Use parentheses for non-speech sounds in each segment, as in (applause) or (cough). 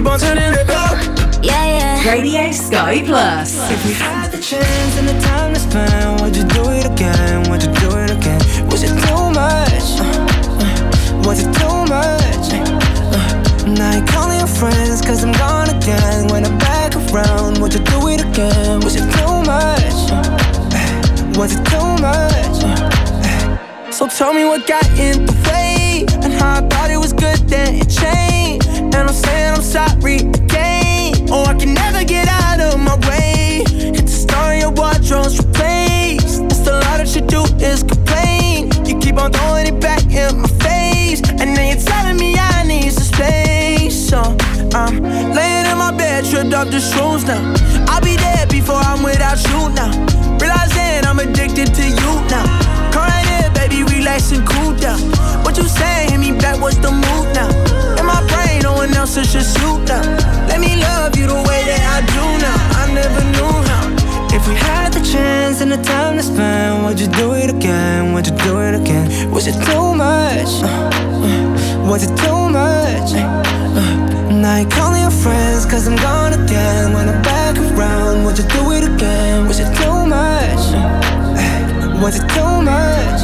keep on turning it up. Yeah, yeah. Radio Sky Plus. Was it too much?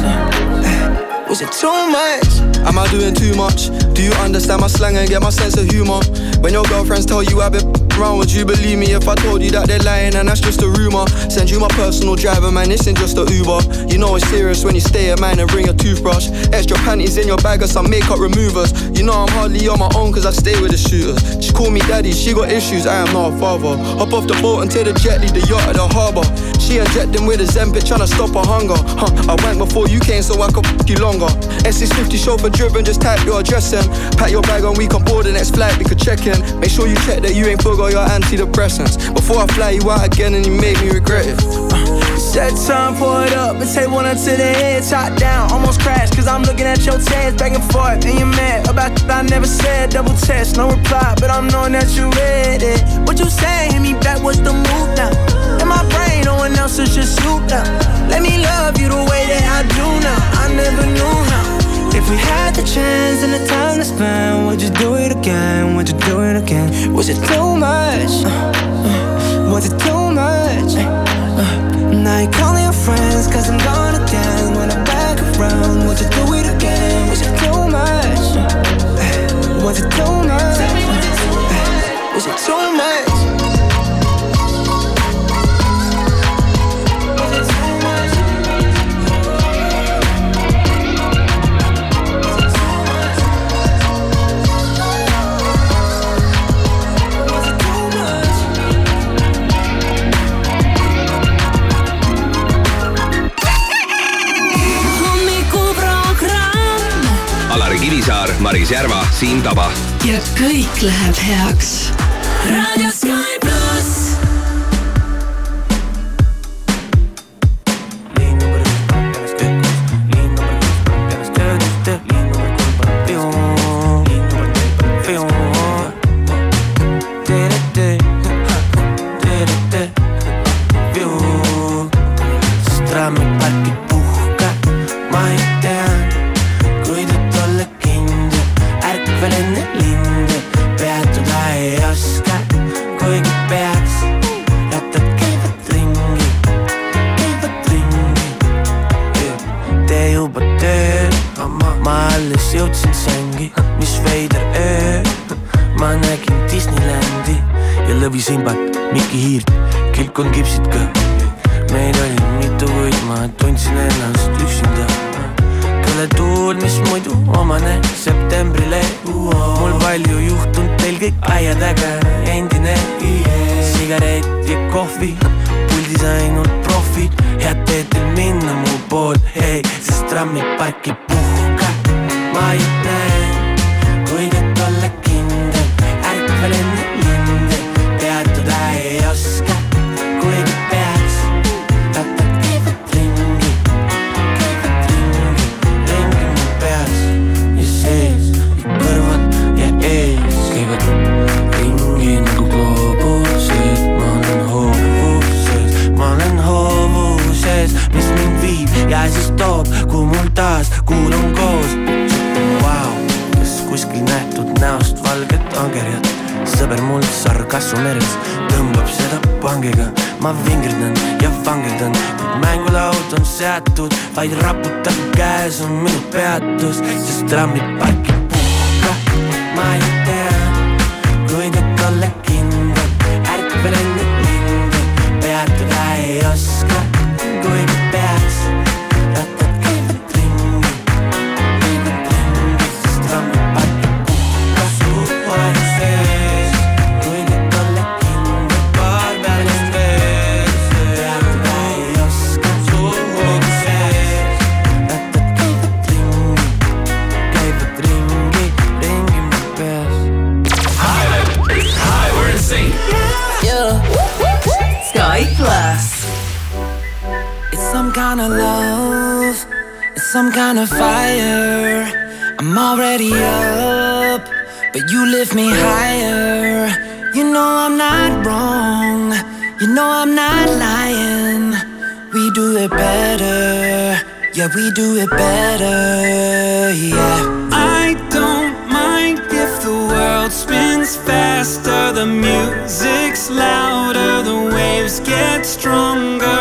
Was it too much? Am I doing too much? Do you understand my slang and get my sense of humor? When your girlfriends tell you I've been around, would you believe me if I told you that they're lying and that's just a rumor? Send you my personal driver, man, this ain't just a Uber. You know it's serious when you stay at mine and bring a toothbrush. Extra panties in your bag or some makeup removers. You know I'm hardly on my own cause I stay with the shooters. She call me daddy, she got issues, I am not a father. Hop off the boat and take the jet, leave the yacht at the harbour. She injecting with a Zempic, tryna stop her hunger. Huh, I went before you came so I could f you longer. S650 chauffeur driven, just type your address in. Pack your bag and we can board the next flight, we could check in. Make sure you check that you ain't forgot your antidepressants. Before I fly you out again and you made me regret it. Uh. Set time, pour it up and take one to the head, top down, almost crashed. Cause I'm looking at your text back and forth, and you're mad about that I never said. Double test, no reply, but I'm knowing that you read it. What you say? Hit me back, what's the move now? In my brain, no one else is just you now. Let me love you the way that I do now. I never knew how. If we had the chance and the time to spend, would you do it again? Would you do it again? Was it too much? Uh, uh, was it too much? Uh, now you're calling your friends cause I'm gone again. When I'm back around, would you do it again? Was it too much? Uh, was it too much? Uh, was it too much? Kivisaar, Maris Järva, Siim Taba. ja kõik läheb heaks. Raadio Sky angerjad sõber mul sarkassu meres tõmbab seda pangiga, ma vingerdan ja vangerdan, kuid mängulaud on seatud, vaid raputab käes on minu peatus, sest trammi parkib puhka, ma ei tea. some kind of fire. I'm already up, but you lift me higher. You know I'm not wrong, you know I'm not lying. We do it better, yeah, we do it better, yeah. I don't mind if the world spins faster, the music's louder, the waves get stronger.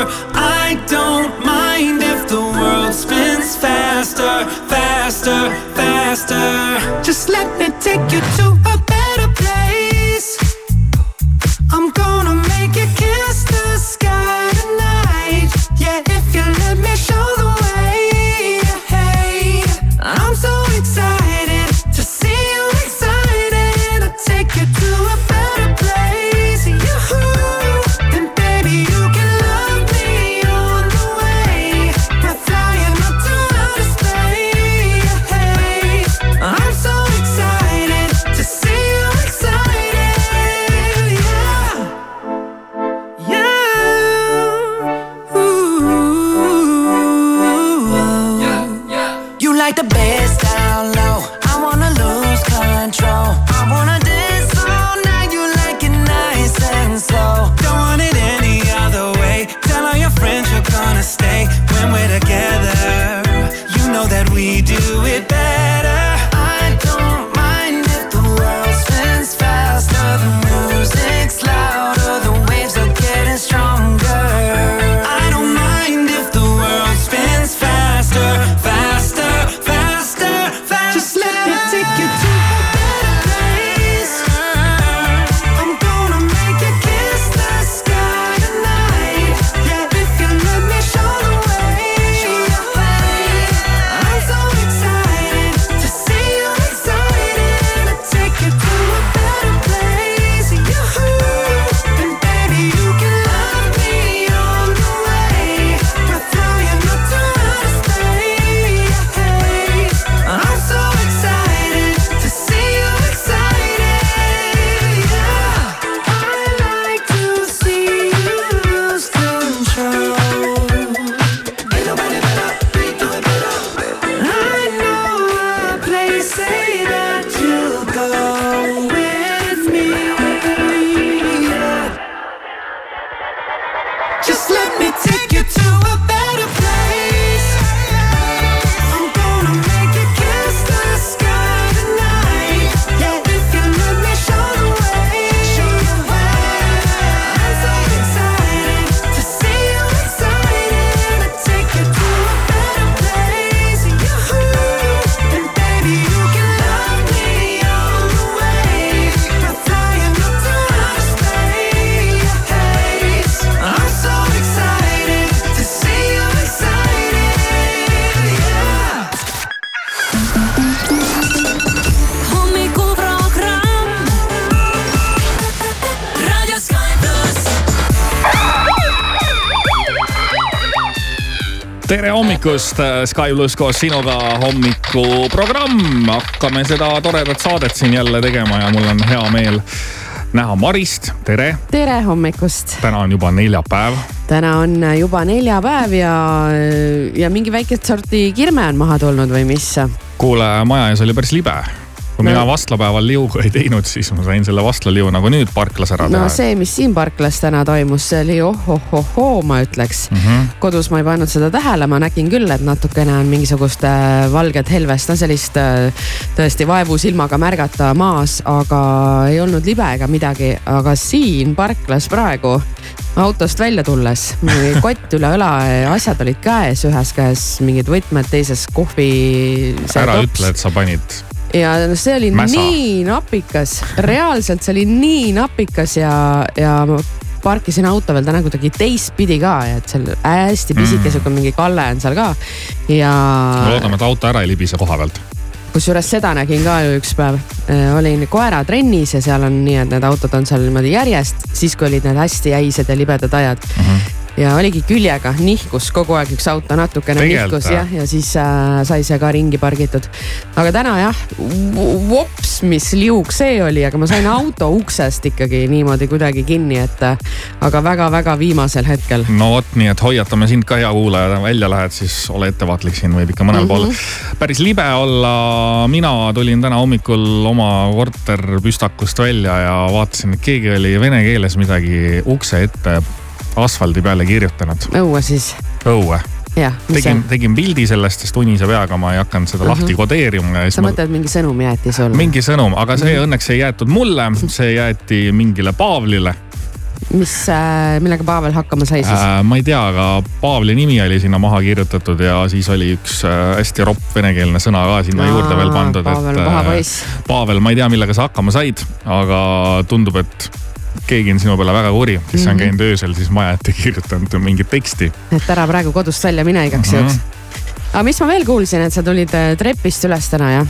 I don't mind if the world spins faster, faster, faster. Just let me take you to hommikust, äh, Sky pluss koos sinuga hommikuprogramm. hakkame seda toredat saadet siin jälle tegema ja mul on hea meel näha Marist, tere. tere hommikust. täna on juba neljapäev. täna on juba neljapäev ja, ja mingi väikest sorti kirme on maha tulnud või mis? kuule, maja ees oli päris libe kui No- mina vastlapäeval liugu ei teinud, siis ma sain selle vastlaliu nagu nüüd parklas ära no teha. see, mis siin parklas täna toimus, see oli ohohohoo, ma ütleks mm. -hmm. kodus ma ei pannud seda tähele, ma nägin küll, et natukene on mingisugust äh, valget helvest, no sellist äh, tõesti vaevusilmaga märgata maas, aga ei olnud libe ega midagi, aga siin parklas praegu autost välja tulles, (laughs) kott üle õla, asjad olid käes, ühes käes mingid võtmed, teises kohvi. ära ütle, et sa panid. Ja see oli Mäsa. nii napikas, reaalselt see oli nii napikas ja, ja ma parkisin auto veel täna kuidagi teistpidi ka, et seal hästi pisike Mm. sihuke mingi kalle on seal ka. ja loodame, et auto ära ei libise koha pealt. kusjuures seda nägin ka ju üks päev. olin koeratrennis ja seal on nii, et need autod on seal niimoodi järjest, siis kui olid need hästi jäised ja libedad ajad mm. Mhm. -hmm ja oligi küljega, nihkus kogu aeg üks auto natukene Tegelikult, nihkus jah? jah, ja siis äh, sai see ka ringi pargitud. aga täna jah, vops, mis liug see oli, aga ma sain auto uksest ikkagi niimoodi kuidagi kinni, et äh, aga väga-väga viimasel hetkel. no vot, nii et hoiatame sind ka, hea kuulaja, välja lähed, siis ole ettevaatlik, siin võib ikka mõnel mm -hmm. pool päris libe olla. mina tulin täna hommikul oma korterpüstakust välja ja vaatasin, et keegi oli vene keeles midagi ukse ette asfaldi peale kirjutanud. õue siis, õue, jah. tegin, tegin pildi sellest, sest unise peaga ma ei hakanud seda lahti kodeerima ja siis sa ma mõtled, mingi sõnum jäeti sulle? mingi sõnum, aga see õnneks ei jäetud mulle, see jäeti mingile Paavlile mis, millega Pavel hakkama sai siis? äh,. ma ei tea, aga Paavli nimi oli sinna maha kirjutatud ja siis oli üks äh, hästi ropp venekeelne sõna ka sinna Aa, juurde veel pandud, Pavel on et paha äh, poiss. Pavel, ma ei tea, millega sa hakkama said, aga tundub, et keegi on sinu peale väga kuri, kes Mhm. on käinud öösel siis maja ette kirjutanud mingit teksti. et ära praegu kodust välja mine igaks Mhm. juhuks. aga mis ma veel kuulsin, et sa tulid äh, trepist üles täna jah?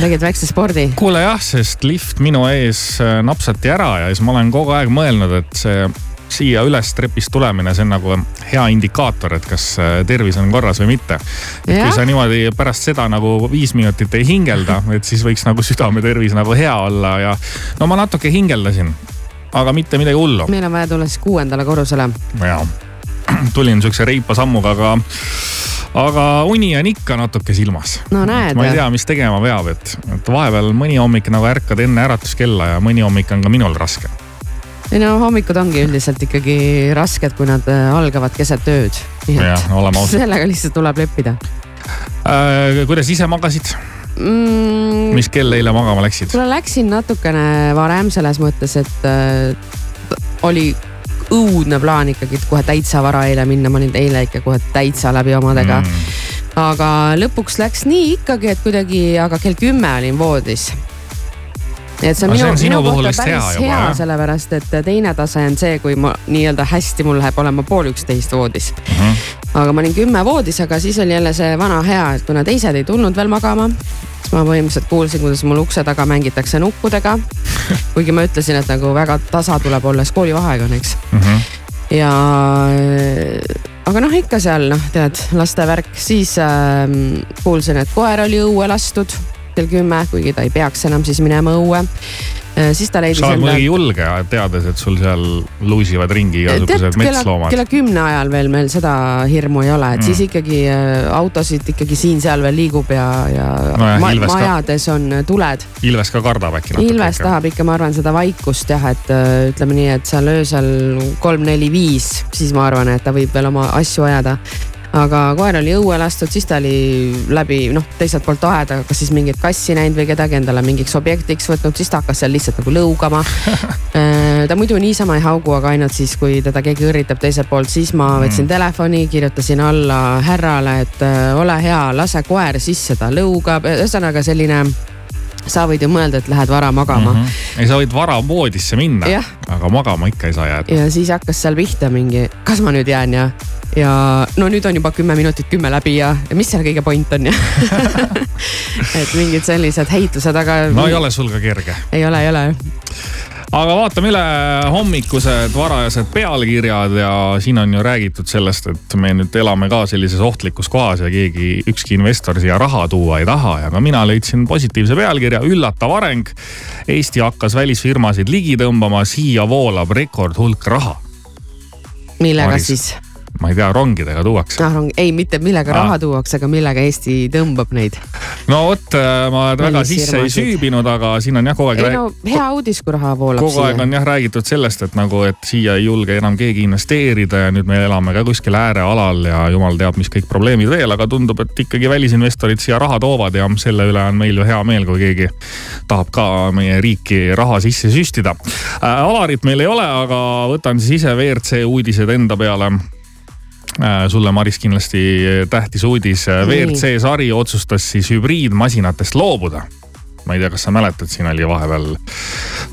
tegid väikse spordi? kuule jah, sest lift minu ees äh, napsati ära ja siis ma olen kogu aeg mõelnud, et see siia üles trepist tulemine, see on nagu hea indikaator, et kas äh, tervis on korras või mitte. et Jah. kui sa niimoodi pärast seda nagu viis minutit ei hingelda, et siis võiks nagu südametervis nagu hea olla ja no ma natuke hingeldasin, aga mitte midagi hullu. meil on vaja tulla siis kuuendale korrusele. ja (clears throat) tulin siukse reipa sammuga, aga, aga uni on ikka natuke silmas no näed ma ei. tea, mis tegema peab, et, et vahepeal mõni hommik nagu ärkad enne äratuskella ja mõni hommik on ka minul raske. ei no hommikud ongi üldiselt ikkagi rasked, kui nad äh, algavad keset ööd. jah, oleme ausad. (laughs) sellega lihtsalt tuleb leppida Äh, kuidas ise magasid, mm,. mis kell eile magama läksid? kuule, läksin natukene varem selles mõttes, et äh, oli õudne plaan ikkagi kohe täitsa vara eile minna, ma olin eile ikka kohe täitsa läbi omadega mm.. aga lõpuks läks nii ikkagi, et kuidagi, aga kell kümme olin voodis. Et see on Aga minu, minu kohta vist hea päris juba, hea, sellepärast et teine tase on see, kui ma nii-öelda hästi mul läheb olema pool üksteist voodis mm. -hmm. aga ma olin kümme voodis, aga siis oli jälle see vana hea, et kuna teised ei tulnud veel magama, siis ma põhimõtteliselt kuulsin, kuidas mul ukse taga mängitakse nukkudega. (laughs) kuigi ma ütlesin, et nagu väga tasa tuleb olla, sest koolivaheaeg on, eks. Mhm. ja aga noh, ikka seal noh, tead, laste värk, siis ähm, kuulsin, et koer oli õue lastud kell kümme, kuigi ta ei peaks enam siis minema õue. siis ta leidis sa oled muidugi julge, teades, et sul seal luusivad ringi igasugused metsloomad. kella kümne ajal veel meil seda hirmu ei ole, et Mm. siis ikkagi äh, autosid ikkagi siin-seal veel liigub ja, ja Nojah, ma, Ilves ka. majades on äh, tuled. Ilves ka kardab äkki natuke. Ilves tahab ikka, ma arvan, seda vaikust jah, et äh, ütleme nii, et seal öösel kolm-neli-viis, siis ma arvan, et ta võib veel oma asju ajada aga koer oli õue lastud, siis ta oli läbi noh, teiselt poolt aeda, kas siis mingit kassi näinud või kedagi endale mingiks objektiks võtnud, siis ta hakkas seal lihtsalt nagu lõugama. (laughs) ta muidu niisama ei haugu, aga ainult siis, kui teda keegi õrritab teiselt poolt, siis ma võtsin mm. telefoni, kirjutasin alla härrale, et äh, ole hea, lase koer sisse, ta lõugab, ühesõnaga selline sa võid ju mõelda, et lähed vara magama mm. -hmm. ei, sa võid vara voodisse minna aga magama ikka ei saa jääda. ja siis hakkas seal pihta mingi, kas ma nüüd jään ja, ja no nüüd on juba kümme minutit kümme läbi ja, ja mis seal kõige point on ja (laughs) et mingid sellised heitlused, aga. no ei ole sul ka kerge. ei ole, ei ole. Aga vaatame üle hommikused varajased pealkirjad ja siin on ju räägitud sellest, et me nüüd elame ka sellises ohtlikus kohas ja keegi, ükski investor siia raha tuua ei taha ja ka mina leidsin positiivse pealkirja, üllatav areng. Eesti hakkas välisfirmasid ligi tõmbama, siia voolab rekordhulk raha. millega Maris. siis? Ma ei tea, rongidega tuuakse. ah,. ei, mitte millega Aa. raha tuuakse, aga millega Eesti tõmbab neid. no vot, ma väga sisse ei süübinud, aga siin on jah kogu aeg ei no hea uudis, kui raha voolab kogu aeg siia. on jah räägitud sellest, et nagu, et siia ei julge enam keegi investeerida ja nüüd me elame ka kuskil äärealal ja jumal teab, mis kõik probleemid veel, aga tundub, et ikkagi välisinvestorid siia raha toovad ja selle üle on meil ju hea meel, kui keegi tahab ka meie riiki raha sisse süstida äh,. Alarit meil ei ole, aga võtan siis ise WRC uudised enda peale Äh, sulle, Maris, kindlasti tähtis uudis. WRC sari otsustas siis hübriidmasinatest loobuda ma ei tea, kas sa mäletad, siin oli vahepeal,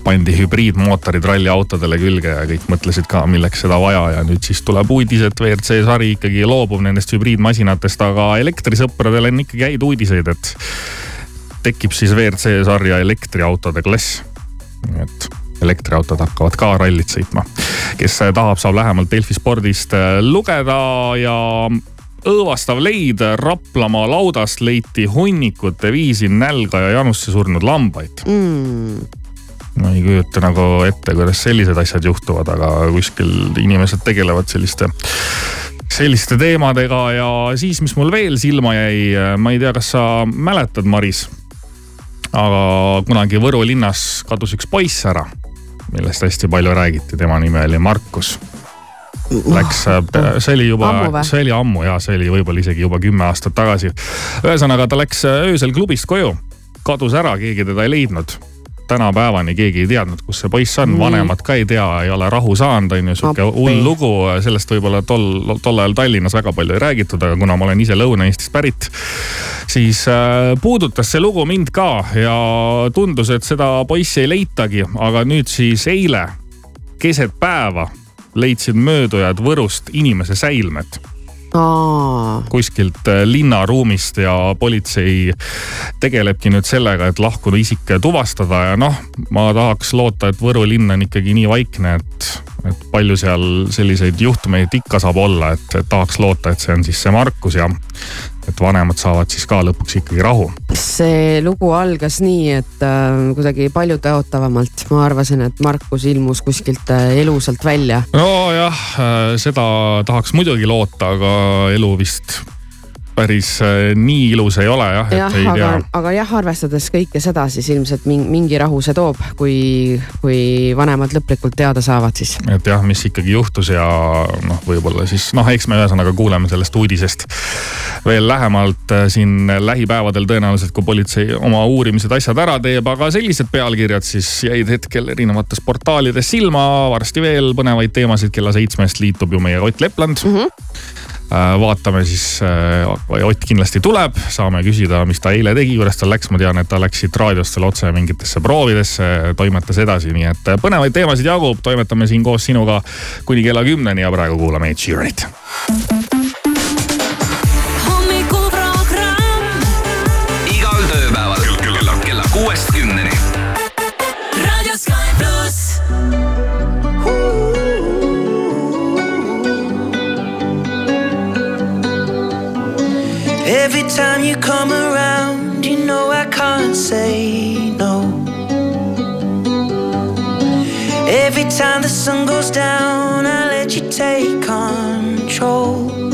pandi hübriidmootorid ralliautodele külge ja kõik mõtlesid ka, milleks seda vaja ja nüüd siis tuleb uudis, et WRC sari ikkagi loobub nendest hübriidmasinatest, aga elektrisõpradel on ikkagi häid uudiseid, et tekib siis WRC sarja elektriautode klass. et elektriautod hakkavad ka rallit sõitma. kes tahab, saab lähemalt Delfi spordist äh, lugeda ja õõvastav leid Raplamaa laudast leiti hunnikute viisi nälga ja janusse surnud lambaid. mm.. ma ei kujuta nagu ette, kuidas sellised asjad juhtuvad, aga kuskil inimesed tegelevad selliste selliste teemadega ja siis, mis mul veel silma jäi, ma ei tea, kas sa mäletad, Maris. aga kunagi Võru linnas kadus üks poiss ära, millest hästi palju räägiti, tema nimi oli Markus. Läks, see oli juba see oli ammu ja see oli võib-olla isegi juba kümme aastat tagasi. ühesõnaga, ta läks öösel klubist koju, kadus ära, keegi teda ei leidnud tänapäevani keegi ei teadnud, kus see poiss on, Nii. vanemad ka ei tea, ei ole rahu saanud, on ju, sihuke hull lugu, sellest võib-olla tol, tol ajal Tallinnas väga palju ei räägitud, aga kuna ma olen ise Lõuna-Eestist pärit, siis äh, puudutas see lugu mind ka ja tundus, et seda poissi ei leitagi, aga nüüd siis eile keset päeva leidsid möödujad Võrust inimese säilmed Aa, kuskilt äh, linnaruumist ja politsei tegelebki nüüd sellega, et lahkunud isik tuvastada ja noh, ma tahaks loota, et Võru linn on ikkagi nii vaikne, et, et palju seal selliseid juhtumeid ikka saab olla, et, tahaks loota, et see on siis see Markus ja et vanemad saavad siis ka lõpuks ikkagi rahu. see lugu algas nii, et äh, kuidagi paljutõotavamalt ma arvasin, et Markus ilmus kuskilt äh, elusalt välja. nojah, seda tahaks muidugi loota, aga elu vist päris äh, nii ilus ei ole jah, jah aga aga jah, arvestades kõike seda, siis ilmselt min- mingi rahu see toob, kui, kui vanemad lõplikult teada saavad, siis. et jah, mis ikkagi juhtus ja noh, võib-olla siis noh, eks me ühesõnaga kuuleme sellest uudisest veel lähemalt äh, siin lähipäevadel tõenäoliselt, kui politsei oma uurimised, asjad ära teeb, aga sellised pealkirjad siis jäid hetkel erinevates portaalides silma. varsti veel põnevaid teemasid, kella seitsmest liitub ju meie Ott Lepland mm. -hmm vaatame siis, Ott kindlasti tuleb, saame küsida, mis ta eile tegi, kuidas tal läks, ma tean, et ta läks siit raadiost veel otse mingitesse proovidesse, toimetas edasi, nii et põnevaid teemasid jagub, toimetame siin koos sinuga kuni kella kümneni ja praegu kuulame Ed Sheeranit. Every time you come around, you know I can't say no. Every time the sun goes down, I let you take control.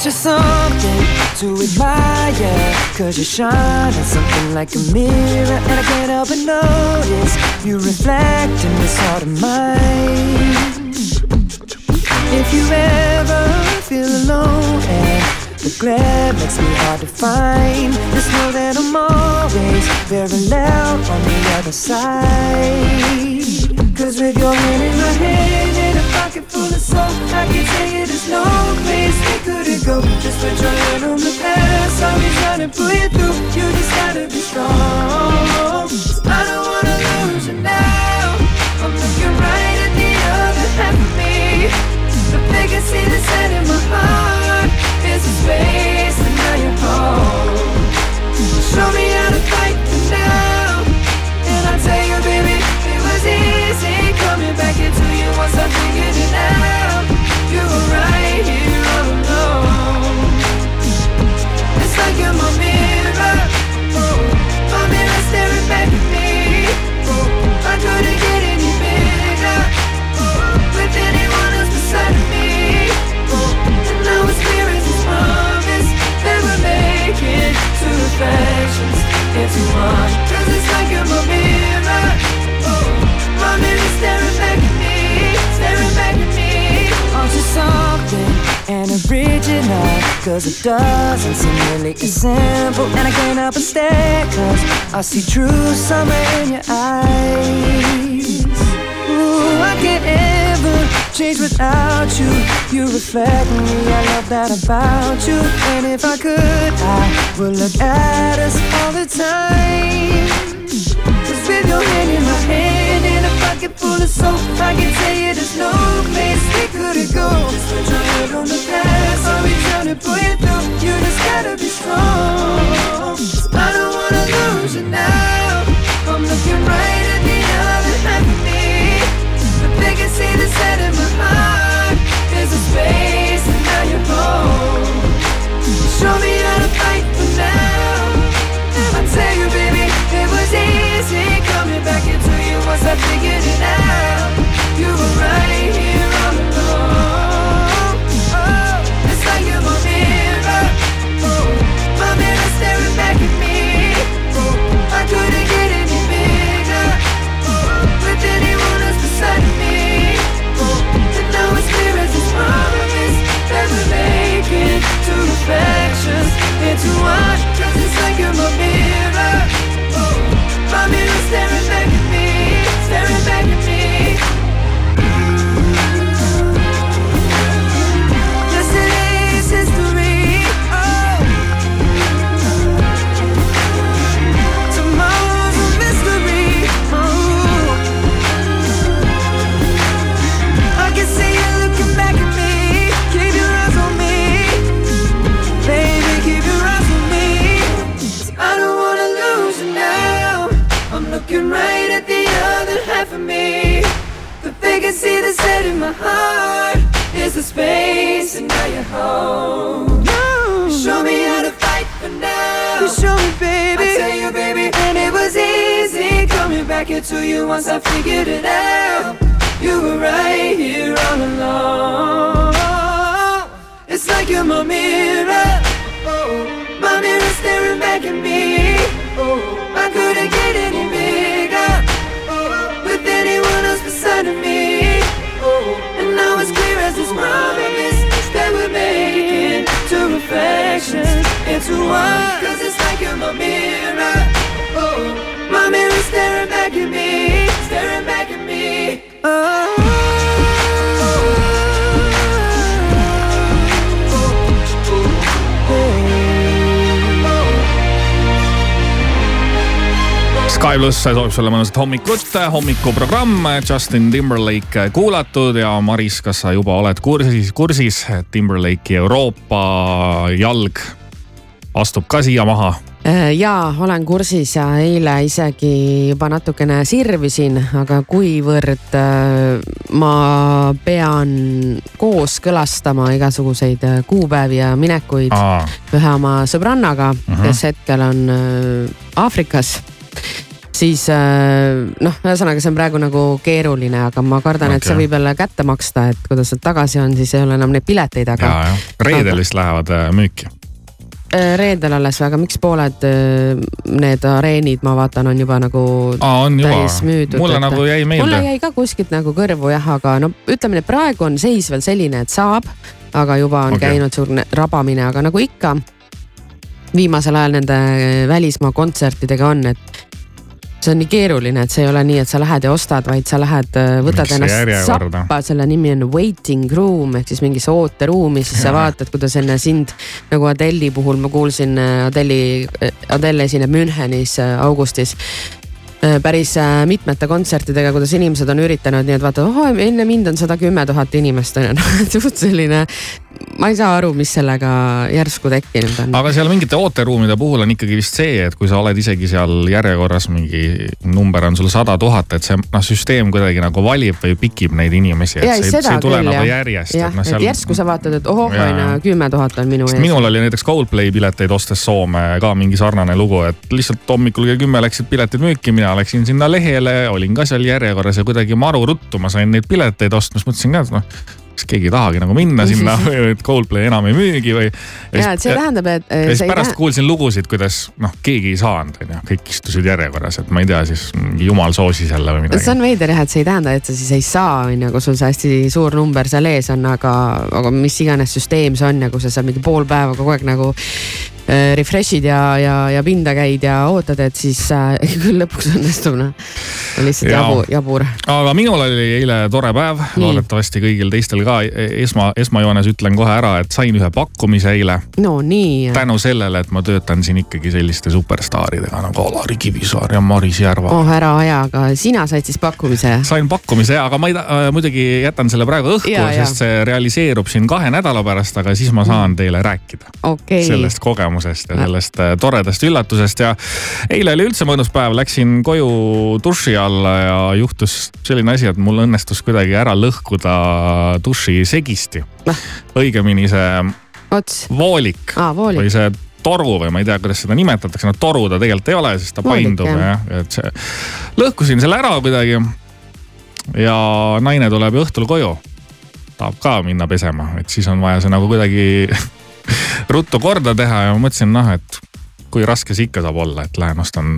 Aren't you something to admire? Cause you shine on something like a mirror And I can't help but notice You reflect in this heart of mine If you ever feel alone and the glare makes me hard to find Just know that I'm always very loud on the other side Cause with your hand in my hand pocket full of soap I can tell you there's no place we couldn't go. Just put your hand on the past. I'll be trying to pull you through. You just gotta be strong. I don't wanna lose you now. I'm looking right at the other half of me. Can see set in my heart There's a space and now you're home. Show me one Cause it's like you're my mirror. My mirror staring back at me Staring back at me. Aren't something and original. Cause it doesn't seem really as simple. And I can't help but stare Cause I see true summer in your eyes. Ooh, I can't change without you. You reflect me, I love that about you. And if I could, I would look at us all the time. Just with your hand in my hand And a pocket full of soap I can tell you there's no place we couldn't go Just put your head on the past I'll be trying to pull you through? You just gotta be strong And now you're Show me how to fight for now. I tell you baby, it was easy coming back into you once I figured it out. You were right here too much. It's like you're my bitch. The in my heart. It's the space, and now you're home. You show me how to fight for now. You show me, baby. I tell you, baby, and it was easy coming back here to you once I figured it out. You were right here all along. It's like you're my mirror. Oh, my mirror staring back at me. Into one. Cause it's like you're my mirror. Oh, my mirror staring back at me, staring back at me. Sky pluss soovib sulle mõnusat hommikut, hommikuprogramm Justin Timberlake kuulatud ja Maris, kas sa juba oled kursis, kursis, Timberlake'i Euroopa jalg astub ka siia maha? Äh, jaa, olen kursis ja eile isegi juba natukene sirvisin, aga kuivõrd äh, ma pean kooskõlastama igasuguseid äh, kuupäevi ja minekuid Aa, ühe oma sõbrannaga uh, Mhm. -huh. kes hetkel on Aafrikas siis noh, ühesõnaga see on praegu nagu keeruline, aga ma kardan okay., et see võib jälle kätte maksta, et kui ta sealt tagasi on, siis ei ole enam neid pileteid, aga ja, reedel vist lähevad äh, müüki. Äh, reedel alles väga, miks pooled äh, need areenid, ma vaatan, on juba nagu aa, on juba täis, müüdud. mulle nagu jäi mulle meelde. jäi ka kuskilt nagu kõrvu jah, aga no ütleme et praegu on seis veel selline, et saab, aga juba on okay. käinud suur rabamine, aga nagu ikka viimasel ajal nende välismaa kontsertidega on, et see on nii keeruline, et see ei ole nii, et sa lähed ja ostad, vaid sa lähed, võtad Miks ennast sappa, selle nimi on waiting room ehk siis mingisse ooteruumi, siis sa vaatad, kuidas enne sind nagu Adele'i puhul ma kuulsin, Adele'i, Adele esineb Münchenis äh, augustis. äh, päris äh, mitmete kontsertidega, kuidas inimesed on üritanud nii, et vaata, oh enne mind on sada kümme tuhat inimest (laughs) on ju, noh suht selline. ma ei saa aru, mis sellega järsku tekkinud on. aga seal mingite ooteruumide puhul on ikkagi vist see, et kui sa oled isegi seal järjekorras mingi number on sul sada tuhat, et see noh, süsteem kuidagi nagu valib või pikib neid inimesi, et ja see, ei, see seda ei tule küll nagu jah, järjest. jah, et seal... järsku sa vaatad, et ohoh, on ju kümme tuhat on minu ees. minul oli näiteks Coldplay pileteid ostes Soome ka mingi sarnane lugu, et lihtsalt hommikul kell kümme läksid piletid müüki, mina läksin sinna lehele, olin ka seal järjekorras ja kuidagi maru ruttu ma sain neid pileteid osta, siis mõtlesin ka, et noh, kas keegi ei tahagi nagu minna sinna (laughs) või et Coldplay enam ei müügi või. ja, et see tähendab, et äh, ja siis see ei pärast tähenda, kuulsin lugusid, kuidas noh, keegi ei saanud, onju, kõik istusid järjekorras, et ma ei tea, siis mingi jumal soosis jälle või see midagi. on veider jah, et see ei tähenda, et sa siis ei saa, on ju, kui sul see hästi suur number seal ees on, aga, aga mis iganes süsteem see on ja kui sa seal mingi pool päeva kogu aeg nagu äh, refresh'id ja, ja, ja pinda käid ja ootad, et siis äh, (laughs) küll lõpuks õnnestub, noh. lihtsalt Jaa. jabu, jabur. aga minul oli eile tore päev, loodetavasti kõigil teistel ka. esma, esmajoones ütlen kohe ära, et sain ühe pakkumise eile no nii. tänu sellele, et ma töötan siin ikkagi selliste superstaaridega nagu Alari Kivisaar ja Maris Järva oh ära aja, aga sina said siis pakkumise. sain pakkumise ja, aga ma ei ta- äh, muidugi jätan selle praegu õhku, sest see realiseerub siin kahe nädala pärast, aga siis ma saan teile rääkida okei, sellest kogemusest ja sellest äh, toredast üllatusest ja eile oli üldse mõnus päev, läksin koju duši alla ja juhtus selline asi, et mul õnnestus kuidagi ära lõhkuda duši segisti. õigemini see ots, voolik voolik, või see toru või ma ei tea, kuidas seda nimetatakse, no toru ta tegelikult ei ole, sest ta Voolik, paindub jah, et see, lõhkusin selle ära kuidagi. ja naine tuleb ju õhtul koju, tahab ka minna pesema, et siis on vaja see nagu kuidagi (laughs) ruttu korda teha ja ma mõtlesin noh, et kui raske see ikka saab olla, et lähen ostan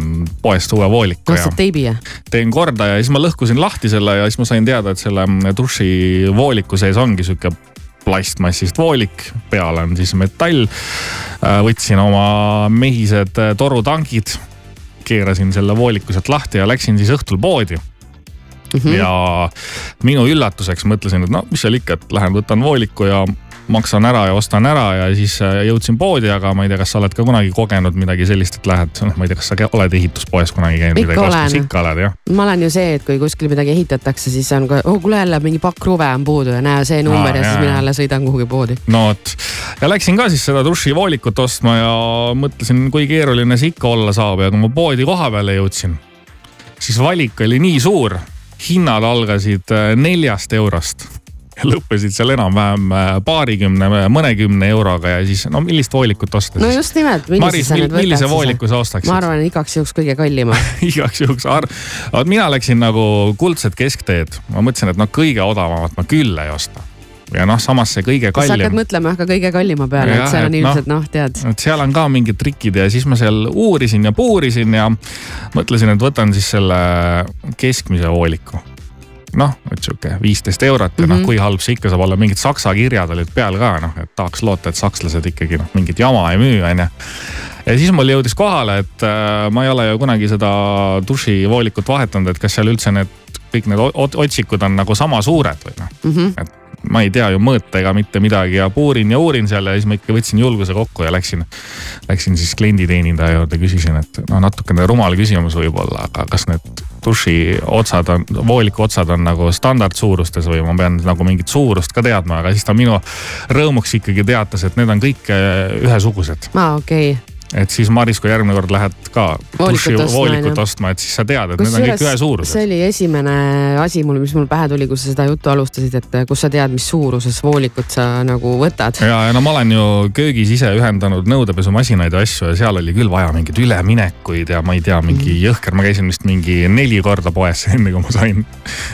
poest uue vooliku ja ostad teibi ja? teen korda ja siis ma lõhkusin lahti selle ja siis ma sain teada, et selle duši vooliku sees ongi sihuke plastmassist voolik, peal on siis metall. võtsin oma mehised äh, torutangid, keerasin selle vooliku sealt lahti ja läksin siis õhtul poodi mm. -hmm. ja minu üllatuseks mõtlesin, et no mis seal ikka, et lähen võtan vooliku ja maksan ära ja ostan ära ja siis äh, jõudsin poodi, aga ma ei tea, kas sa oled ka kunagi kogenud midagi sellist, et lähed, noh, ma ei tea, kas sa oled ehituspoes kunagi käinud Ikka olen. ikka oled jah? ma olen ju see, et kui kuskil midagi ehitatakse, siis on kohe, oh kuule jälle mingi pakk kruve on puudu ja näe see number Aa, ja jaa, siis mina jälle sõidan kuhugi poodi. no vot ja läksin ka siis seda dušivoolikut ostma ja mõtlesin, kui keeruline see ikka olla saab ja kui ma poodi koha peale jõudsin, siis valik oli nii suur, hinnad algasid äh, neljast eurost ja (laughs) lõppesid seal enam-vähem äh, paarikümne, mõnekümne euroga ja siis no millist voolikut osta no siis? just nimelt, Maris, millise vooliku sa ostaksid? ma arvan, igaks juhuks kõige kallima (laughs) igaks juhuks ar-, mina läksin nagu kuldset keskteed, ma mõtlesin, et noh, kõige odavamat ma küll ei osta. ja noh, samas see kõige kas sa hakkad kallim, mõtlema ka kõige kallima peale, et seal on ilmselt noh, tead. et seal on ka mingid trikid ja siis ma seal uurisin ja puurisin ja mõtlesin, et võtan siis selle keskmise vooliku noh, et sihuke viisteist eurot ja mm -hmm. noh, Mhm. kui halb see ikka saab olla, mingid saksa kirjad olid peal ka noh, et tahaks loota, et sakslased ikkagi noh, mingit jama ei müü, onju. ja siis mul jõudis kohale, et äh, ma ei ole ju kunagi seda dušivoolikut vahetanud, et kas seal üldse need kõik need otsikud on nagu sama suured või noh Mm -hmm. et ma ei tea ju mõõta ega mitte midagi ja puurin ja uurin seal ja siis ma ikka võtsin julguse kokku ja läksin. Läksin siis klienditeenindaja juurde, küsisin, et no natukene rumal küsimus võib-olla, aga kas need duši otsad on, vooliku otsad on nagu standardsuurustes või ma pean nagu mingit suurust ka teadma, aga siis ta minu rõõmuks ikkagi teatas, et need on kõik äh, ühesugused. aa, okei okay. Et siis Maris, kui järgmine kord lähed ka duši voolikut ostma, et siis sa tead, et need on kõik kusjuures ühesuurused. see oli esimene asi mul, mis mul pähe tuli, kui sa seda juttu alustasid, et kust sa tead, mis suuruses voolikut sa nagu võtad. ja, ja no ma olen ju köögis ise ühendanud nõudepesumasinaid ja asju ja seal oli küll vaja mingeid üleminekuid ja ma ei tea, mingi Mhm. jõhker, ma käisin vist mingi neli korda poes, (laughs) enne kui ma sain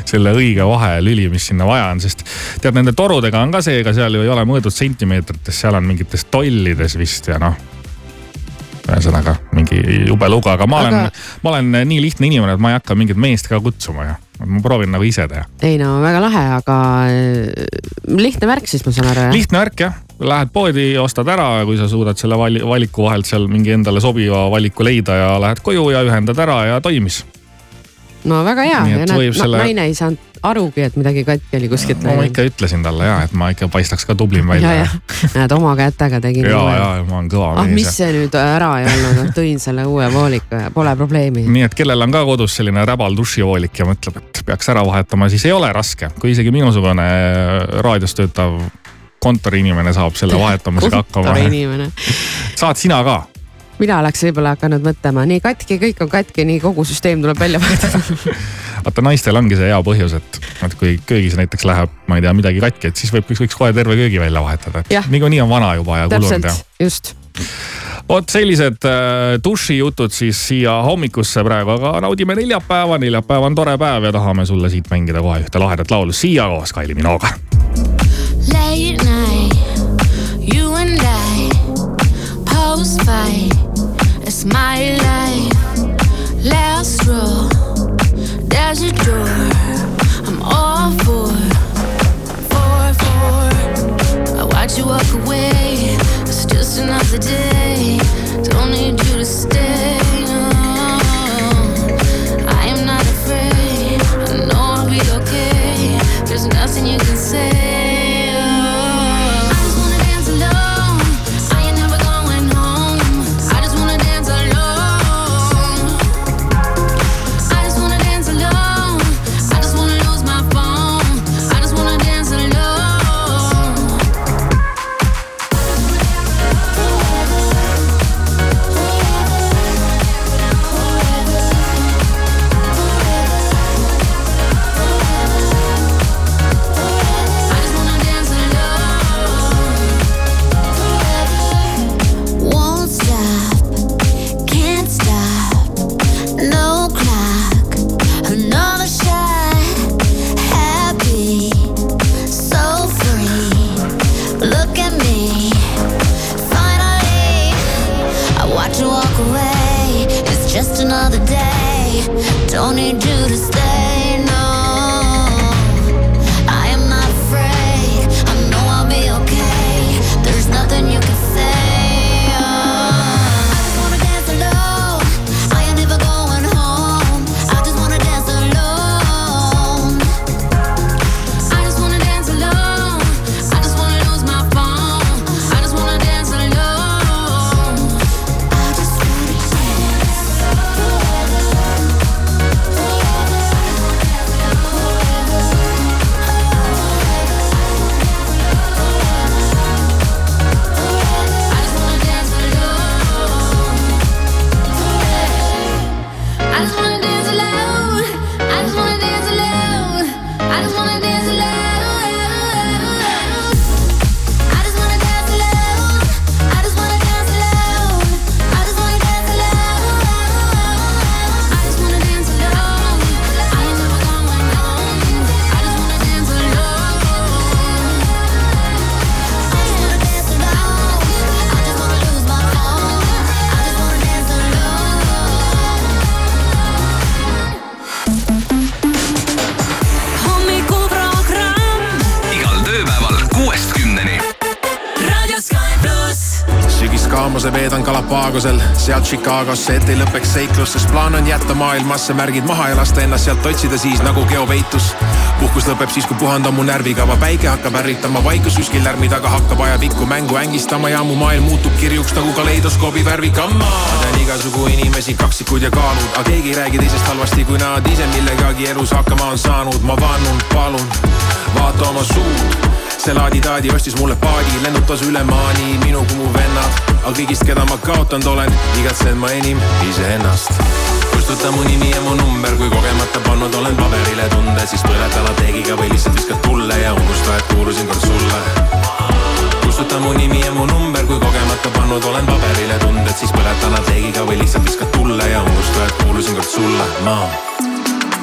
selle õige vahelüli, mis sinna vaja on, sest tead, nende torudega on ka see, ega seal ju ei ole mõõdud sentimeetrites, seal on mingites tollides vist ja noh ühesõnaga mingi jube lugu, aga ma olen Aga- aga..., ma olen nii lihtne inimene, et ma ei hakka mingit meest ka kutsuma ju. ma proovin nagu ise teha. ei no väga lahe, aga äh, lihtne värk siis ma saan aru jah? lihtne värk jah, lähed poodi, ostad ära, kui sa suudad selle vali, valiku vahelt seal mingi endale sobiva valiku leida ja lähed koju ja ühendad ära ja toimis. no väga hea ja näed selle- naine ei saanud arugi, et midagi katki oli kuskilt no ma ikka ütlesin talle ja, et ma ikka paistaks ka tublim ja, välja. ja näed oma kätega tegin ja, ja ma olen kõva ah, mis mees. see nüüd ära ei olnud, tõin selle uue vooliku ja pole probleemi. nii et kellel on ka kodus selline räbal dušivoolik ja mõtleb, et peaks ära vahetama, siis ei ole raske, kui isegi minusugune raadios töötav kontoriinimene saab selle vahetamisega (laughs) hakkama. saad sina ka? Mina oleks võib-olla hakanud mõtlema, nii katki, kõik on katki, nii kogu süsteem tuleb välja vahetada (laughs) vaata naistel ongi see hea põhjus, et, et kui köögis näiteks läheb, ma ei tea, midagi katki, et siis võib, võiks kohe terve köögi välja vahetada, niikuinii on vana juba ja kulunud ja. täpselt, just. vot sellised äh, dušijutud siis siia hommikusse praegu, aga naudime neljapäeva, neljapäev on tore päev ja tahame sulle siit mängida kohe ühte lahedat laulu Siia koos Kylie Minoga. Late night, you and I, it's my life. Last row, there's a door. I'm all for, for, for. I watch you walk away. It's just another day. Sealt Chicagosse, et ei lõpeks seiklus, sest plaan on jätta maailmasse märgid maha ja lasta ennast sealt otsida siis nagu geopeitus. puhkus lõpeb siis, kui puhandan mu närvikava, päike hakkab ärritama vaikus, kuskil lärmi taga hakkab ajapikku mängu ängistama ja mu maailm muutub kirjuks nagu kaleidoskoobi värvikamma. ma tean igasugu inimesi, kaksikud ja kaalud, aga keegi ei räägi teisest halvasti, kui nad ise millegagi elus hakkama on saanud. ma vannun, palun, vaata oma suud see laadi-taadi ostis mulle paadi, lennutas üle maani minu kui mu vennad. Aga kõigist, keda ma kaotanud olen, igatsen ma enim iseennast. kustuta mu nimi ja mu number, kui kogemata pannud olen paberile tunde, siis põleta lateegiga või lihtsalt viskad tulle ja unusta, et kuulusin kord sulle. kustuta mu nimi ja mu number, kui kogemata pannud olen paberile tunded, siis põleta lateegiga või lihtsalt viskad tulle ja unusta, et kuulusin kord sulle, ma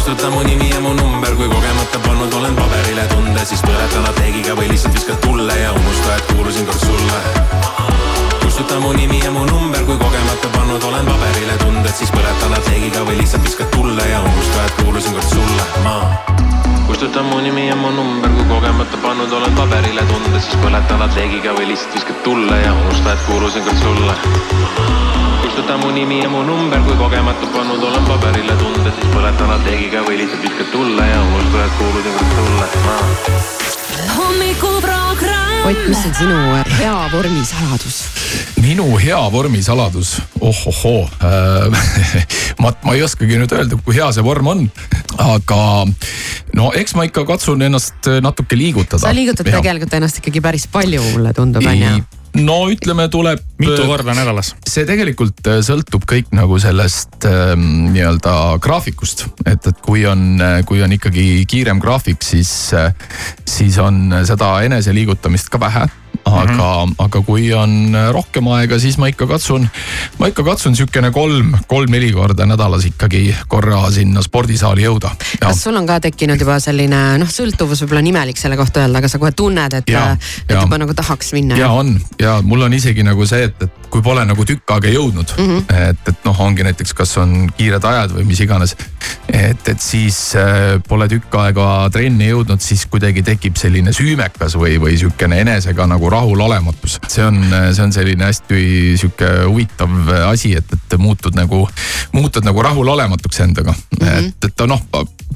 kustuta mu nimi ja mu number, kui kogemata pannud olen paberile tunde, siis põleta lateegiga või lihtsalt viskad tulle ja unusta, et kuulusin kord sulle. kustuta mu nimi ja mu number, kui kogemata pannud olen paberile tunded, siis põleta lateegiga või lihtsalt viskad tulle ja unusta, et kuulusin kord sulle, ma kustuta mu nimi ja mu number, kui kogemata pannud olen paberile tunded, siis põleta lateegiga või lihtsalt viskad tulle ja unusta, et kuulusin kord sulle kustuta mu nimi ja mu number, kui kogemata pannud olen paberile tunded, siis põletan lateegiga või lihtsalt viskad tulle ja unusta, et kuulusin kord sulle ma. hommikuprogramm. Ott, mis on sinu hea vormi saladus? minu hea vormi saladus, ohohoo äh, (laughs) ma, ma ei oskagi nüüd öelda, kui hea see vorm on, aga no eks ma ikka katsun ennast natuke liigutada. sa liigutad ja. tegelikult ennast ikkagi päris palju, mulle tundub, onju no ütleme, tuleb. mitu korda nädalas? see tegelikult äh, sõltub kõik nagu sellest ähm, nii-öelda graafikust, et, et kui on, kui on ikkagi kiirem graafik, siis, äh, siis on seda eneseliigutamist ka vähe aga mm, -hmm. aga kui on rohkem aega, siis ma ikka katsun, ma ikka katsun sihukene kolm, kolm-neli korda nädalas ikkagi korra sinna spordisaali jõuda. kas sul on ka tekkinud juba selline noh, sõltuvus võib-olla on imelik selle kohta öelda, aga sa kohe tunned, et, et juba nagu tahaks minna? ja on ja mul on isegi nagu see, et, et kui pole nagu tükk aega jõudnud mm, -hmm. et, et noh, ongi näiteks, kas on kiired ajad või mis iganes. et, et siis äh, pole tükk aega trenni jõudnud, siis kuidagi tekib selline süümekas või, või sihukene enesega nagu rahulolematus. see on, see on selline hästi sihuke huvitav asi, et, et muutud nagu, muutud nagu rahulolematuks endaga mm. -hmm. et, et noh,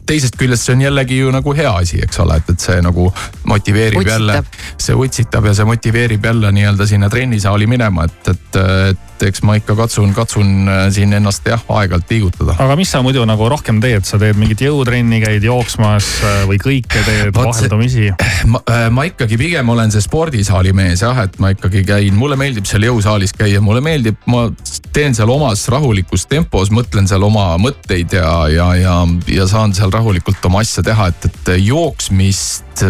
teisest küljest see on jällegi ju nagu hea asi, eks ole, et, et see nagu motiveerib utsitab. jälle. see utsitab ja see motiveerib jälle nii-öelda sinna trennisaali minema, et, et, et eks ma ikka katsun, katsun äh, siin ennast jah, aeg-ajalt liigutada. aga mis sa muidu nagu rohkem teed, sa teed mingit jõutrenni, käid jooksmas äh, või kõike teed vaheldumisi? ma, äh, ma ikkagi pigem olen see spordisaali mees jah, et ma ikkagi käin, mulle meeldib seal jõusaalis käia, mulle meeldib, ma teen seal omas rahulikus tempos, mõtlen seal oma mõtteid ja, ja, ja, ja saan seal rahulikult oma asja teha, et, et jooksmist,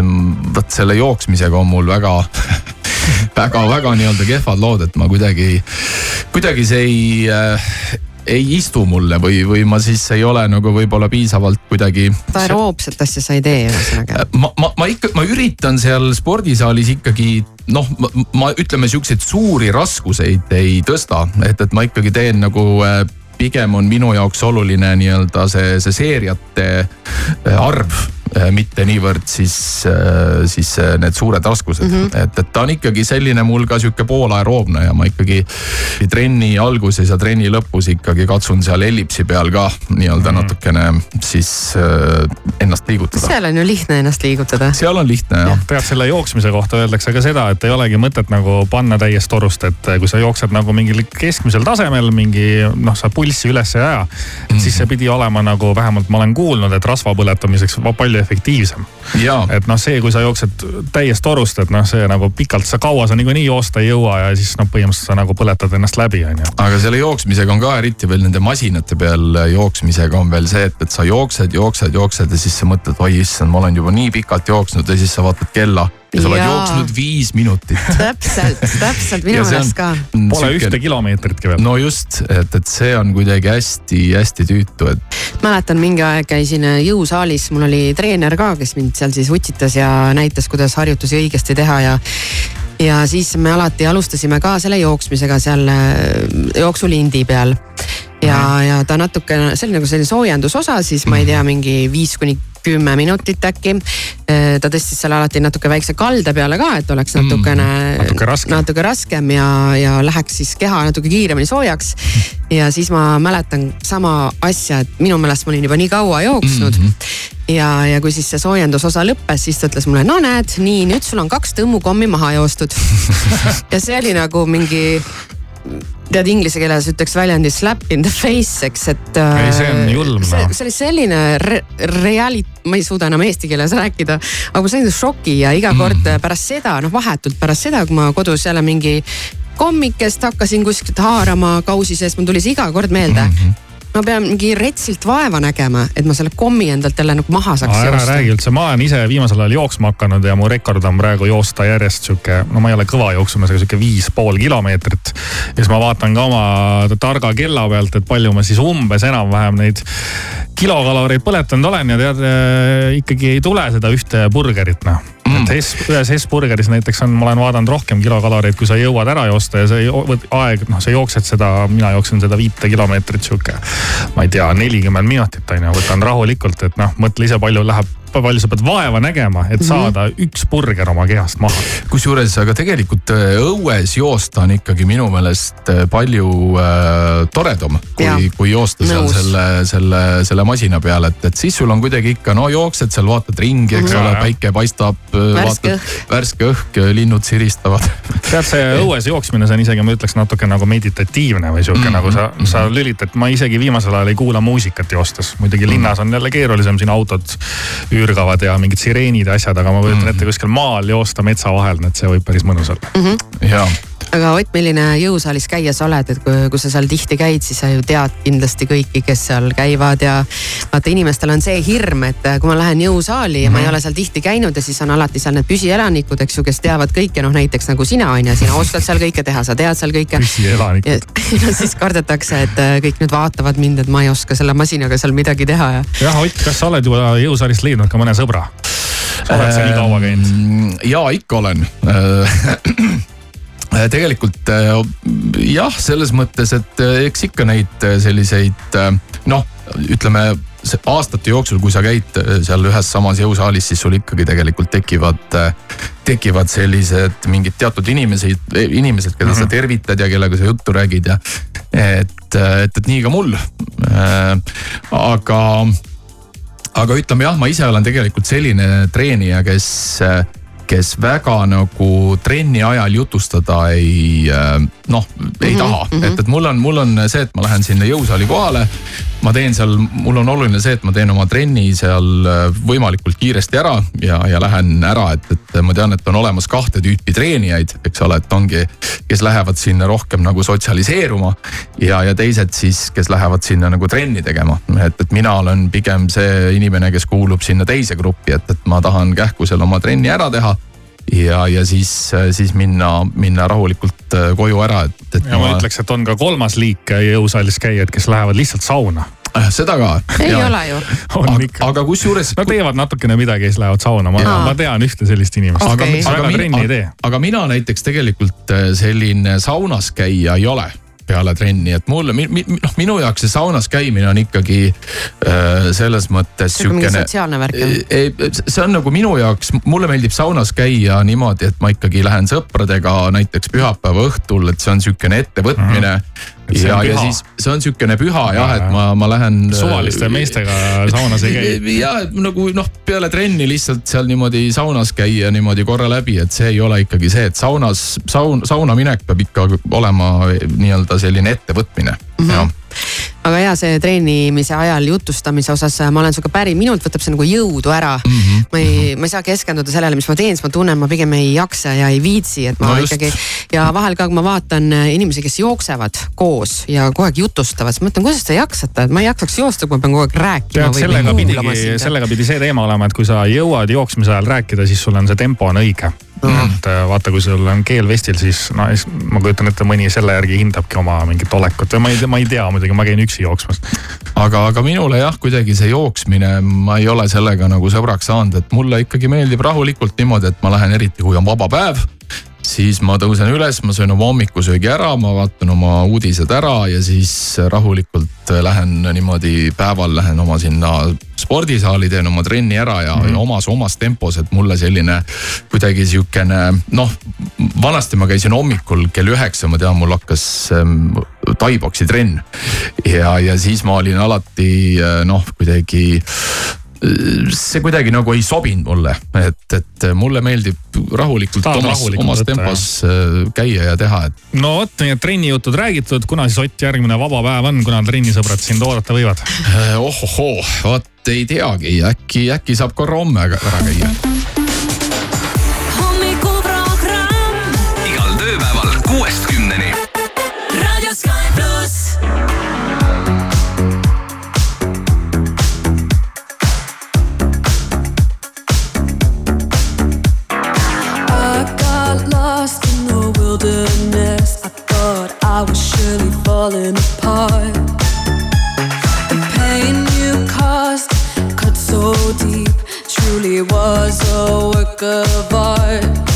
vot selle jooksmisega on mul väga (laughs) väga-väga nii-öelda kehvad lood, et ma kuidagi, kuidagi see ei äh, ei istu mulle või, või ma siis ei ole nagu võib-olla piisavalt kuidagi. aeroobset asja sa ei tee ühesõnaga? Äh, ma, ma, ma ikka, ma üritan seal spordisaalis ikkagi noh, ma ütleme siukseid suuri raskuseid ei tõsta, et, et ma ikkagi teen nagu äh, pigem on minu jaoks oluline nii-öelda see, see seeriate äh, arv mitte niivõrd siis, äh, siis äh, need suured raskused mm. -hmm. et, et ta on ikkagi selline mul ka sihuke poolaeroobne ja ma ikkagi trenni alguses ja trenni lõpus ikkagi katsun seal ellipsi peal ka nii-öelda mm -hmm. natukene siis äh, ennast liigutada. seal on ju lihtne ennast liigutada. seal on lihtne jah ja.. tead selle jooksmise kohta öeldakse ka seda, et ei olegi mõtet nagu panna täiest torust, et kui sa jooksed nagu mingil keskmisel tasemel mingi noh, sa pulssi üles ei aja mm. -hmm. siis see pidi olema nagu vähemalt ma olen kuulnud, et rasva põletamiseks palju palju efektiivsem. et noh, see, kui sa jooksed täies torust, et noh, see nagu pikalt, sa kaua sa niikuinii joosta ei jõua ja siis noh, põhimõtteliselt sa nagu põletad ennast läbi, on ju. aga selle jooksmisega on ka eriti veel nende masinate peal jooksmisega on veel see, et, et sa jooksed, jooksed, jooksed ja siis sa mõtled, oi issand, ma olen juba nii pikalt jooksnud ja siis sa vaatad kella ja sa oled Jaa. jooksnud viis minutit. täpselt, täpselt minu meelest ka. Pole ühte kilomeetritki veel. no just, et, et see on kuidagi hästi-hästi tüütu, et mäletan mingi aeg käisin jõusaalis, mul oli treener ka, kes mind seal siis utsitas ja näitas, kuidas harjutusi õigesti teha ja ja siis me alati alustasime ka selle jooksmisega seal äh, jooksulindi peal. ja, ja ta natukene, see oli nagu selline soojendusosa, siis ma ei tea, mingi viis kuni kümme minutit äkki. ta tõstis selle alati natuke väikse kalde peale ka, et oleks natukene Mm, natuke raskem. natuke raskem ja, ja läheks siis keha natuke kiiremini soojaks. ja siis ma mäletan sama asja, et minu meelest ma olin juba nii kaua jooksnud mm. -hmm. ja, ja kui siis see soojendusosa lõppes, siis ta ütles mulle, no näed, nii nüüd sul on kaks tõmmukommi maha joostud. (laughs) ja see oli nagu mingi tead inglise keeles ütleks väljendi slap in the face, eks, et. Ei, see on julm, see, noh. see oli selline re realit-, ma ei suuda enam eesti keeles rääkida, aga ma sain šoki ja iga kord Mhm. pärast seda, noh vahetult pärast seda, kui ma kodus jälle mingi kommikest hakkasin kuskilt haarama kausi sees, mul tuli see iga kord meelde mm. Mhm. -hmm ma pean mingi retsilt vaeva nägema, et ma selle kommi endalt jälle nagu maha saaks ära joosta. räägi üldse, ma olen ise viimasel ajal jooksma hakanud ja mu rekord on praegu joosta järjest sihuke, no ma ei ole kõva jooksumees, aga sihuke viis pool kilomeetrit. ja siis ma vaatan ka oma targa kella pealt, et palju ma siis umbes enam-vähem neid kilokaloreid põletanud olen ja tead äh, ikkagi ei tule seda ühte burgerit noh mm.. et S, ühes S-burgeris näiteks on, ma olen vaadanud rohkem kilokaloreid, kui sa jõuad ära joosta ja see aeg, noh, sa jooksed seda, mina jooksen seda viite kilomeetrit sihuke. ma ei tea, nelikümmend minutit on ju, võtan rahulikult, et noh, mõtle ise, palju läheb, palju sa pead vaeva nägema, et saada üks burger oma kehast maha. kusjuures, aga tegelikult äh, õues joosta on ikkagi minu meelest äh, palju äh, toredam, kui, kui joosta seal Nõus. selle, selle, selle masina peal, et, et siis sul on kuidagi ikka no jooksed seal, vaatad ringi, eks Mhm. ole Jaa,, jah. päike paistab, Värske vaatad värske õhk, linnud siristavad. (laughs) tead, see õues jooksmine, see on isegi, ma ütleks natuke nagu meditatiivne või sihuke mm -hmm. nagu sa, sa lülitad, ma isegi viimasel ajal ei kuula muusikat joostes. muidugi linnas on jälle keerulisem, siin autod üürgavad ja mingid sireenid ja asjad, aga ma kujutan ette kuskil maal joosta metsa vahel, et see võib päris mõnus olla. ja, aga Ott, milline jõusaalis käija sa oled, et kui, kui sa seal tihti käid, siis sa ju tead kindlasti kõiki, kes seal käivad ja vaata, inimestel on see hirm, et kui ma lähen jõusaali ja ma ei ole seal tihti käinud ja siis on alati seal need püsielanikud, eks ju, kes teavad kõike, noh näiteks nagu sina on ju, sina oskad seal kõike teha, sa tead seal kõike. püsielanikud. (laughs) ja siis kardetakse, et äh, kõik nüüd vaatavad mind, et ma ei oska selle masinaga seal midagi teha ja jah, Ott, kas sa oled juba jõusaalist leidnud ka mõne sõbra? sa oled seal nii kaua käinud. Mm, ja ikka olen. (clears throat) tegelikult äh, jah, selles mõttes, et äh, eks ikka neid äh, selliseid äh, noh, ütleme aastate jooksul, kui sa käid äh, seal ühes samas jõusaalis, siis sul ikkagi tegelikult tekivad, tekivad sellised mingid teatud inimesed, inimesed, keda mm -hmm. sa tervitad ja kellega sa juttu räägid ja et, et, et nii ka mul. aga aga ütleme jah, ma ise olen tegelikult selline treenija, kes, kes väga nagu trenni ajal jutustada ei noh, ei taha mm, -hmm. et, et mul on, mul on see, et ma lähen sinna jõusaali kohale. Ma teen seal, mul on oluline see, et ma teen oma trenni seal võimalikult kiiresti ära ja, ja lähen ära, et, et ma tean, et on olemas kahte tüüpi treenijaid, eks ole, et ongi, kes lähevad sinna rohkem nagu sotsialiseeruma ja, ja teised siis, kes lähevad sinna nagu trenni tegema, et, et mina olen pigem see inimene, kes kuulub sinna teise gruppi, et, et ma tahan kähku seal oma trenni ära teha ja, ja siis, siis minna, minna rahulikult äh, koju ära, et, et ja ma ütleks, et on ka kolmas liik jõusaalis käijad, kes lähevad lihtsalt sauna. seda ka. ei ja. ole ju. on aga, ikka. aga kusjuures. Nad teevad natukene midagi ja siis lähevad sauna, ma ma tean ühte sellist inimest okay.. aga, aga tee. aga mina näiteks tegelikult äh, selline saunas käija ei ole peale trenni, et mulle, noh minu jaoks see saunas käimine on ikkagi äh, selles mõttes see on mingi siukene. sotsiaalne värk jah? ei, see on nagu minu jaoks, mulle meeldib saunas käia niimoodi, et ma ikkagi lähen sõpradega näiteks pühapäeva õhtul, et see on siukene ettevõtmine mm. See ja ja siis see on siukene püha jah, Jaa, et ma, ma lähen. suvaliste meestega saunas ei käi. (laughs) ja et nagu noh, peale trenni lihtsalt seal niimoodi saunas käia niimoodi korra läbi, et see ei ole ikkagi see, et saunas, saun, sauna minek peab ikka olema nii-öelda selline ettevõtmine mm. -hmm. jah, aga ja see treenimise ajal jutustamise osas ma olen sinuga päri, minult võtab see nagu jõudu ära mm. -hmm. ma ei, ma ei saa keskenduda sellele, mis ma teen, siis ma tunnen, ma pigem ei jaksa ja ei viitsi, et ma no ikkagi. ja vahel ka, kui ma vaatan inimesi, kes jooksevad koos ja kogu aeg jutustavad, siis ma mõtlen, kuidas te jaksate, et ma ei jaksaks joosta, kui ma pean kogu aeg rääkima. sellega pidigi, sellega pidi see teema olema, et kui sa jõuad jooksmise ajal rääkida, siis sul on see tempo on õige mm.. et äh, vaata, kui sul on keel vestil, siis no ma kujutan ette, mõni selle järgi hindabki oma mingit olekut või ma ei tea, ma ei tea muidugi, ma käin üksi jooksmas. aga, aga minule jah, kuidagi see jooksmine, ma ei ole sellega nagu sõbraks saanud, et mulle ikkagi meeldib rahulikult niimoodi, et ma lähen eriti, kui on vaba päev siis ma tõusen üles, ma söön oma hommikusöögi ära, ma vaatan oma uudised ära ja siis rahulikult lähen niimoodi päeval lähen oma sinna spordisaali, teen oma trenni ära ja mm -hmm. omas, omas tempos, et mulle selline kuidagi sihukene noh, vanasti ma käisin hommikul kell üheksa, ma tean, mul hakkas ähm, taiboksi trenn. ja, ja siis ma olin alati äh, noh, kuidagi see kuidagi nagu ei sobinud mulle, et, et mulle meeldib rahulikult Tahad omas, omas võtta, tempos jah. Äh, käia ja teha, et. no vot, nii et trennijutud räägitud, kuna siis Ott järgmine vaba päev on, kuna trennisõbrad sind oodata võivad? Äh, ohohoo, vot ei teagi, äkki, äkki saab korra homme ära käia. hommikuprogramm. igal tööpäeval kuuest kümneni. raadio Sky pluss. I got lost in the wilderness. I thought I was surely falling apart. Truly was a work of art.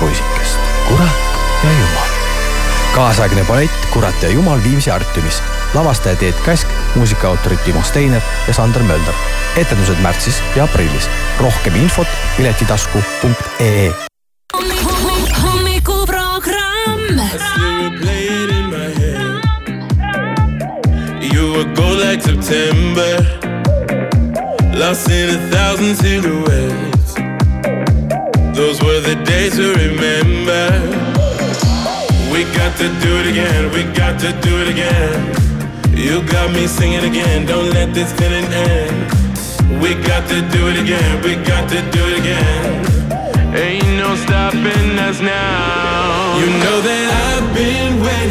Poisikest, kurat ja jumal. kaasaegne ballett Kurat ja jumal Viimsi Artiumis. lavastaja Teet Käsk, muusikaautorid Timo Steiner ja Sander Mölder. etendused märtsis ja aprillis. rohkem infot piletitasku.ee. You were gold like September, lost in a thousand silhouettes. Those were the days to remember. We got to do it again, we got to do it again. You got me singing again, don't let this feeling end. We got to do it again, we got to do it again. Ain't no stopping us now. You know that waiting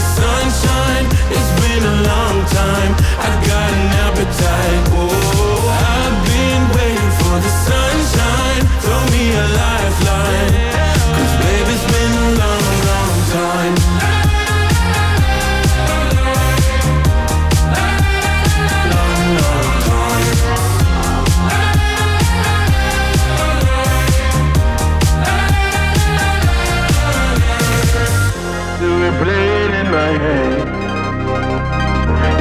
Sunshine. It's been a long time. I got an appetite. Oh,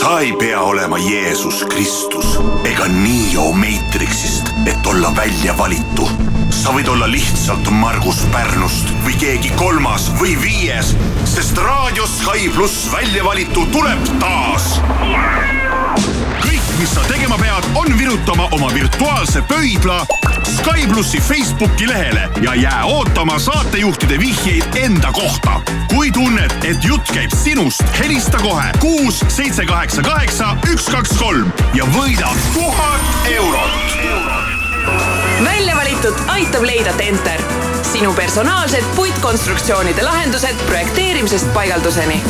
Sa ei pea olema Jeesus Kristus ega Neo Matrixist, et olla välja valitu. sa võid olla lihtsalt Margus Pärnust või keegi kolmas või viies, sest raadio Sky pluss välja valitu tuleb taas. Mis sa tegema pead, on virutama oma virtuaalse pöidla Sky plussi Facebooki lehele ja jää ootama saatejuhtide vihjeid enda kohta. kui tunned, et jutt käib sinust, helista kohe kuus, seitse, kaheksa, kaheksa, üks, kaks, kolm ja võida tuhat eurot. välja valitud aitab leida Tenter, sinu personaalsed puitkonstruktsioonide lahendused projekteerimisest paigalduseni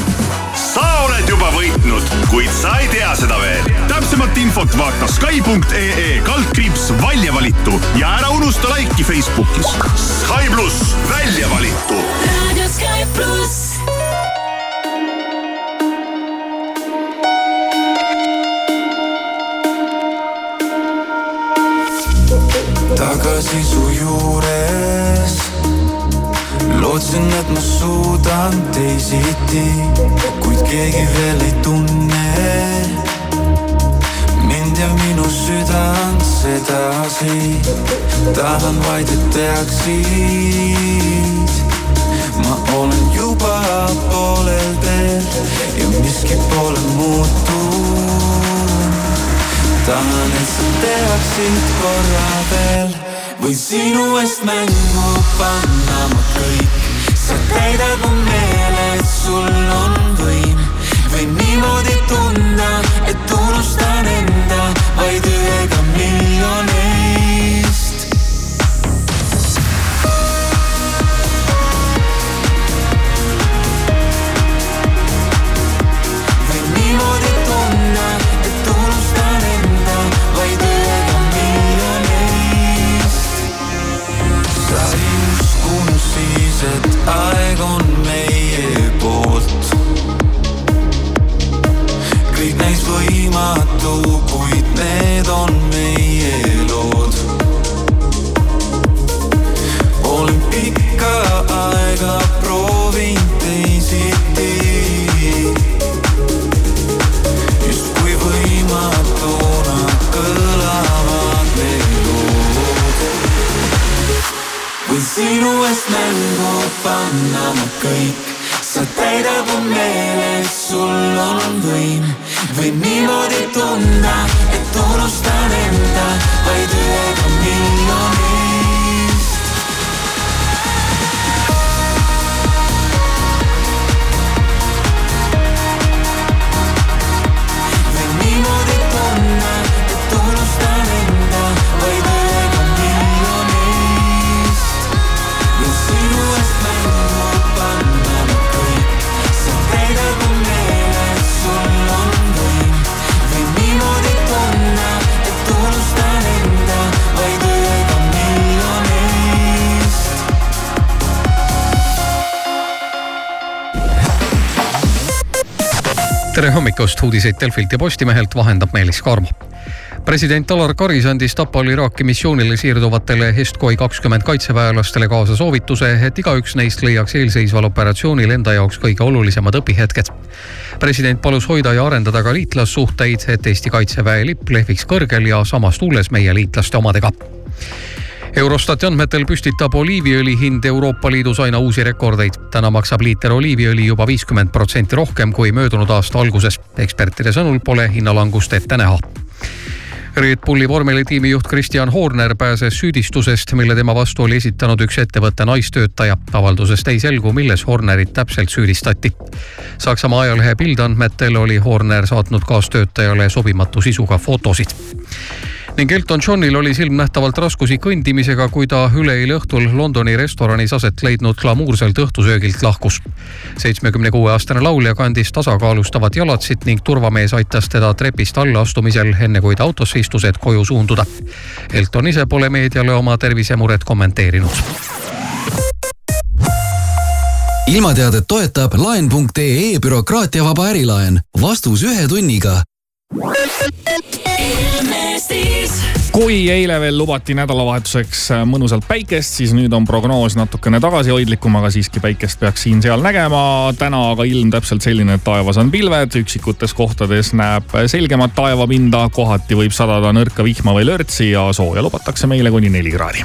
sa oled juba võitnud, kuid sa ei tea seda veel. täpsemat infot vaata Sky.ee kaldkriips välja valitu ja ära unusta laiki Facebookis. Sky pluss välja valitu Radio Sky pluss. tagasi su lootsin, et ma suudan teisiti, kuid keegi veel ei tunne mind ja minu südant sedasi. tahan vaid, et teaksid, ma olen juba poolel teel ja miski pole muutunud. tahan, et sa teaksid korra veel, võin sinu eest mängu panna ma kõik. Sa täidad mu meele, et sul on võim. võin niimoodi tunda, et unustan enda vaid ühega miljonist. I võib niimoodi tunda, et unustan enda vaid ühega tere hommikust, uudiseid Delfilt ja Postimehelt vahendab Meelis Karmo president Alar Karis andis Tapal Iraaki missioonile siirduvatele Estkoi kakskümmend kaitseväelastele kaasa soovituse, et igaüks neist leiaks eelseisval operatsioonil enda jaoks kõige olulisemad õpihetked. president palus hoida ja arendada ka liitlassuhteid, et Eesti kaitseväe lipp lehviks kõrgel ja samas tuules meie liitlaste omadega Eurostati andmetel püstitab oliiviõli hind Euroopa Liidus aina uusi rekordeid. täna maksab liiter oliiviõli juba viiskümmend protsenti rohkem kui möödunud aasta alguses. ekspertide sõnul pole hinnalangust ette näha Red Bulli vormelitiimi juht Christian Horner pääses süüdistusest, mille tema vastu oli esitanud üks ettevõtte naistöötaja. avaldusest ei selgu, milles Hornerit täpselt süüdistati. Saksamaa ajalehe Bild andmetel oli Horner saatnud kaastöötajale sobimatu sisuga fotosid ning Elton Johnil oli silmnähtavalt raskusi kõndimisega, kui ta üleeile õhtul Londoni restoranis aset leidnud glamuurselt õhtusöögilt lahkus. seitsmekümne kuue aastane laulja kandis tasakaalustavat jalatsit ning turvamees aitas teda trepist alla astumisel, enne kui ta autosse istus, et koju suunduda. Elton ise pole meediale oma tervisemuret kommenteerinud ilmateadet toetab laen.ee bürokraatiavaba ärilaen. vastus ühe tunniga kui eile veel lubati nädalavahetuseks mõnusalt päikest, siis nüüd on prognoos natukene tagasihoidlikum, aga siiski päikest peaks siin-seal nägema. täna aga ilm täpselt selline, et taevas on pilved, üksikutes kohtades näeb selgemat taevapinda, kohati võib sadada nõrka vihma või lörtsi ja sooja lubatakse meile kuni neli kraadi.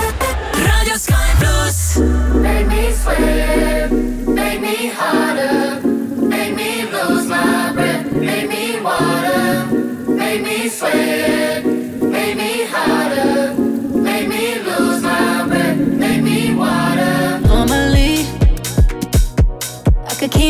Radio Sky Plus. Make me swim, make me harder, make me lose my breath, make me water, make me swim.